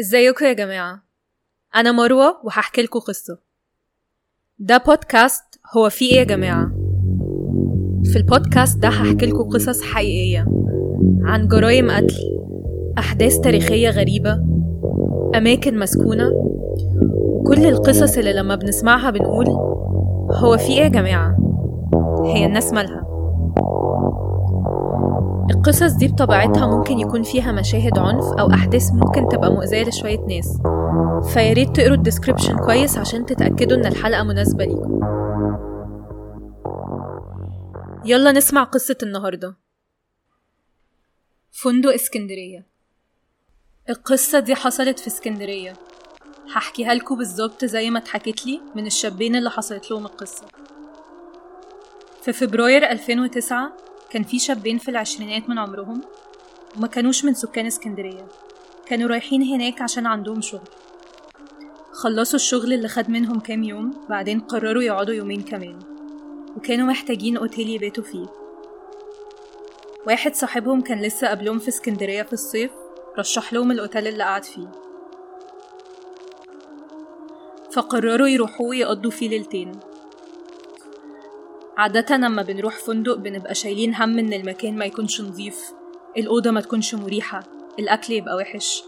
ازيكم يا جماعة؟ أنا مروة وهحكي لكم قصة. ده بودكاست هو فيه إيه يا جماعة؟ في البودكاست ده هحكي لكم قصص حقيقية عن جرائم قتل أحداث تاريخية غريبة أماكن مسكونة. وكل القصص اللي لما بنسمعها بنقول هو في إيه يا جماعة؟ هي الناس مالها. القصص دي بطبيعتها ممكن يكون فيها مشاهد عنف أو أحداث ممكن تبقى مؤذية لشوية ناس. فياريت تقروا ال description كويس عشان تتأكدوا إن الحلقة مناسبة ليكم. يلا نسمع قصة النهاردة. فندق اسكندرية. القصة دي حصلت في اسكندرية. هحكيها لكم بالظبط زي ما اتحكت لي من الشابين اللي حصلت لهم القصة. في فبراير 2009 كان في شابين في العشرينات من عمرهم وما كانوش من سكان اسكندرية. كانوا رايحين هناك عشان عندهم شغل. خلصوا الشغل اللي خد منهم كام يوم بعدين قرروا يقعدوا يومين كمان. وكانوا محتاجين أوتيل يباتوا فيه. واحد صاحبهم كان لسه قبلهم في اسكندرية في الصيف رشح لهم الأوتيل اللي قعد فيه. فقرروا يروحوا ويقضوا فيه ليلتين. عادة لما بنروح فندق بنبقى شايلين هم إن المكان ما يكونش نظيف. الأوضة ما تكونش مريحة. الأكل يبقى وحش.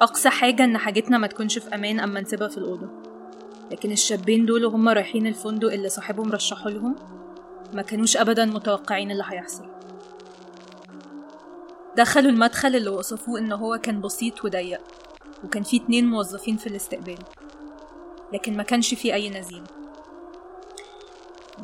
أقصى حاجة إن حاجتنا ما تكونش في أمان أما نسيبها في الأوضة. لكن الشابين دول وهم رايحين الفندق اللي صاحبهم رشحه لهم ما كانوش أبدا متوقعين اللي هيحصل. دخلوا المدخل اللي وصفوه إن هو كان بسيط وضيق وكان فيه اتنين موظفين في الاستقبال. لكن ما كانش فيه أي نزيل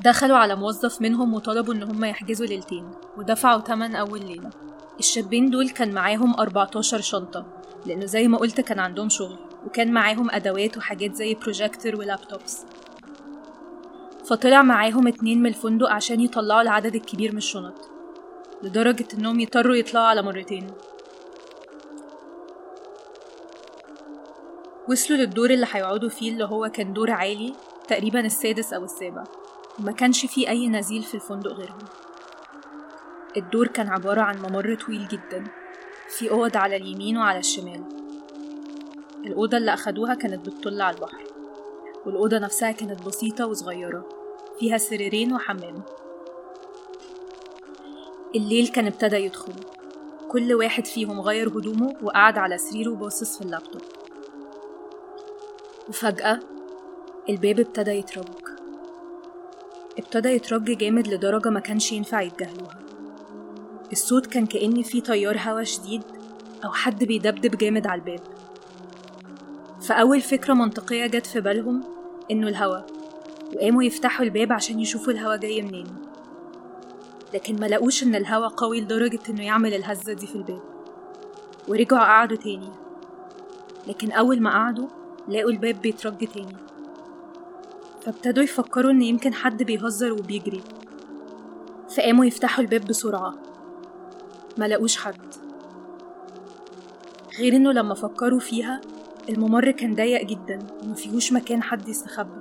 دخلوا على موظف منهم وطلبوا إن هم يحجزوا ليلتين ودفعوا تمن أول ليلة. الشابين دول كان معاهم 14 شنطة لأنه زي ما قلت كان عندهم شغل وكان معاهم أدوات وحاجات زي بروجيكتور ولابتوبس. فطلع معاهم اتنين من الفندق عشان يطلعوا العدد الكبير من الشنط لدرجة إنهم يضطروا يطلعوا على مرتين. وصلوا للدور اللي هيقعدوا فيه اللي هو كان دور عالي تقريبا السادس أو السابع. وما كانش فيه أي نزيل في الفندق غيرهم. الدور كان عبارة عن ممر طويل جدا في أوض على اليمين وعلى الشمال. الأوضة اللي أخدوها كانت بتطل على البحر والأوضة نفسها كانت بسيطة وصغيرة فيها سريرين وحمام. الليل كان ابتدى يدخل. كل واحد فيهم غير هدومه وقعد على سريره باصص في اللابتوب. وفجأة الباب ابتدى يترج ابتدى يترج جامد لدرجة ما كانش ينفع يتجاهلوها. الصوت كان كأن في تيار هوا شديد أو حد بيدبدب جامد على الباب. فأول فكرة منطقية جت في بالهم إنه الهوا وقاموا يفتحوا الباب عشان يشوفوا الهوا جاي منين. لكن ما لقوش إن الهوا قوي لدرجة إنه يعمل الهزة دي في الباب. ورجعوا قعدوا تاني. لكن أول ما قعدوا لقوا الباب بيترج تاني. فابتدوا يفكروا إن يمكن حد بيهزر وبيجري فقاموا يفتحوا الباب بسرعة ما لقوش حد. غير إنه لما فكروا فيها الممر كان ضيق جدا ومفيهوش مكان حد يستخبى.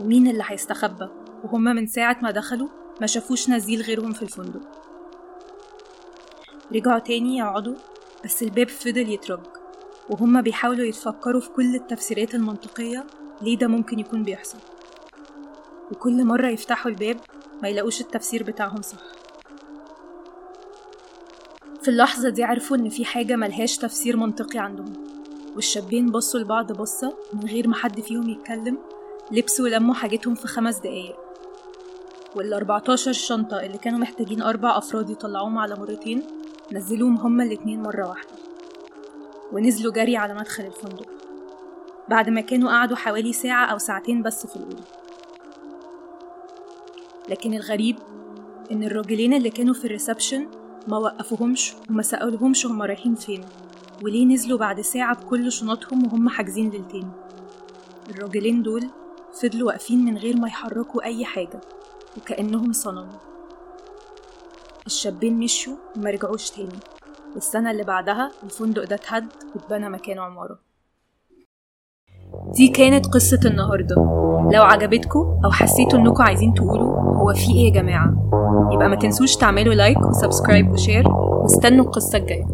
ومين اللي هيستخبى؟ وهما من ساعة ما دخلوا ما شافوش نزيل غيرهم في الفندق. رجعوا تاني يقعدوا بس الباب فضل يترج وهما بيحاولوا يتفكروا في كل التفسيرات المنطقية ليه ده ممكن يكون بيحصل؟ وكل مرة يفتحوا الباب ما يلاقوش التفسير بتاعهم صح. في اللحظة دي عرفوا إن في حاجة ملهاش تفسير منطقي عندهم. والشابين بصوا لبعض بصة من غير ما حد فيهم يتكلم لبسوا ولموا حاجتهم في خمس دقايق. وال 14 شنطة اللي كانوا محتاجين أربع أفراد يطلعوهم على مرتين نزلوهم هما الاتنين مرة واحدة. ونزلوا جري على مدخل الفندق. بعد ما كانوا قعدوا حوالي ساعة أو ساعتين بس في الأوضة. لكن الغريب إن الراجلين اللي كانوا في الريسبشن ما وقفوهمش وما سألوهمش هما رايحين فين وليه نزلوا بعد ساعة بكل شنطهم وهم حاجزين ليلتين الراجلين دول فضلوا واقفين من غير ما يحركوا أي حاجة وكأنهم صنم الشابين مشوا وما رجعوش تاني. والسنة اللي بعدها الفندق ده اتهد واتبنى مكانه عمارة. دي كانت قصة النهاردة. لو عجبتكم أو حسيتوا إنكم عايزين تقولوا هو في إيه يا جماعة يبقى ما تنسوش تعملوا like و subscribe و share واستنوا القصة الجاية.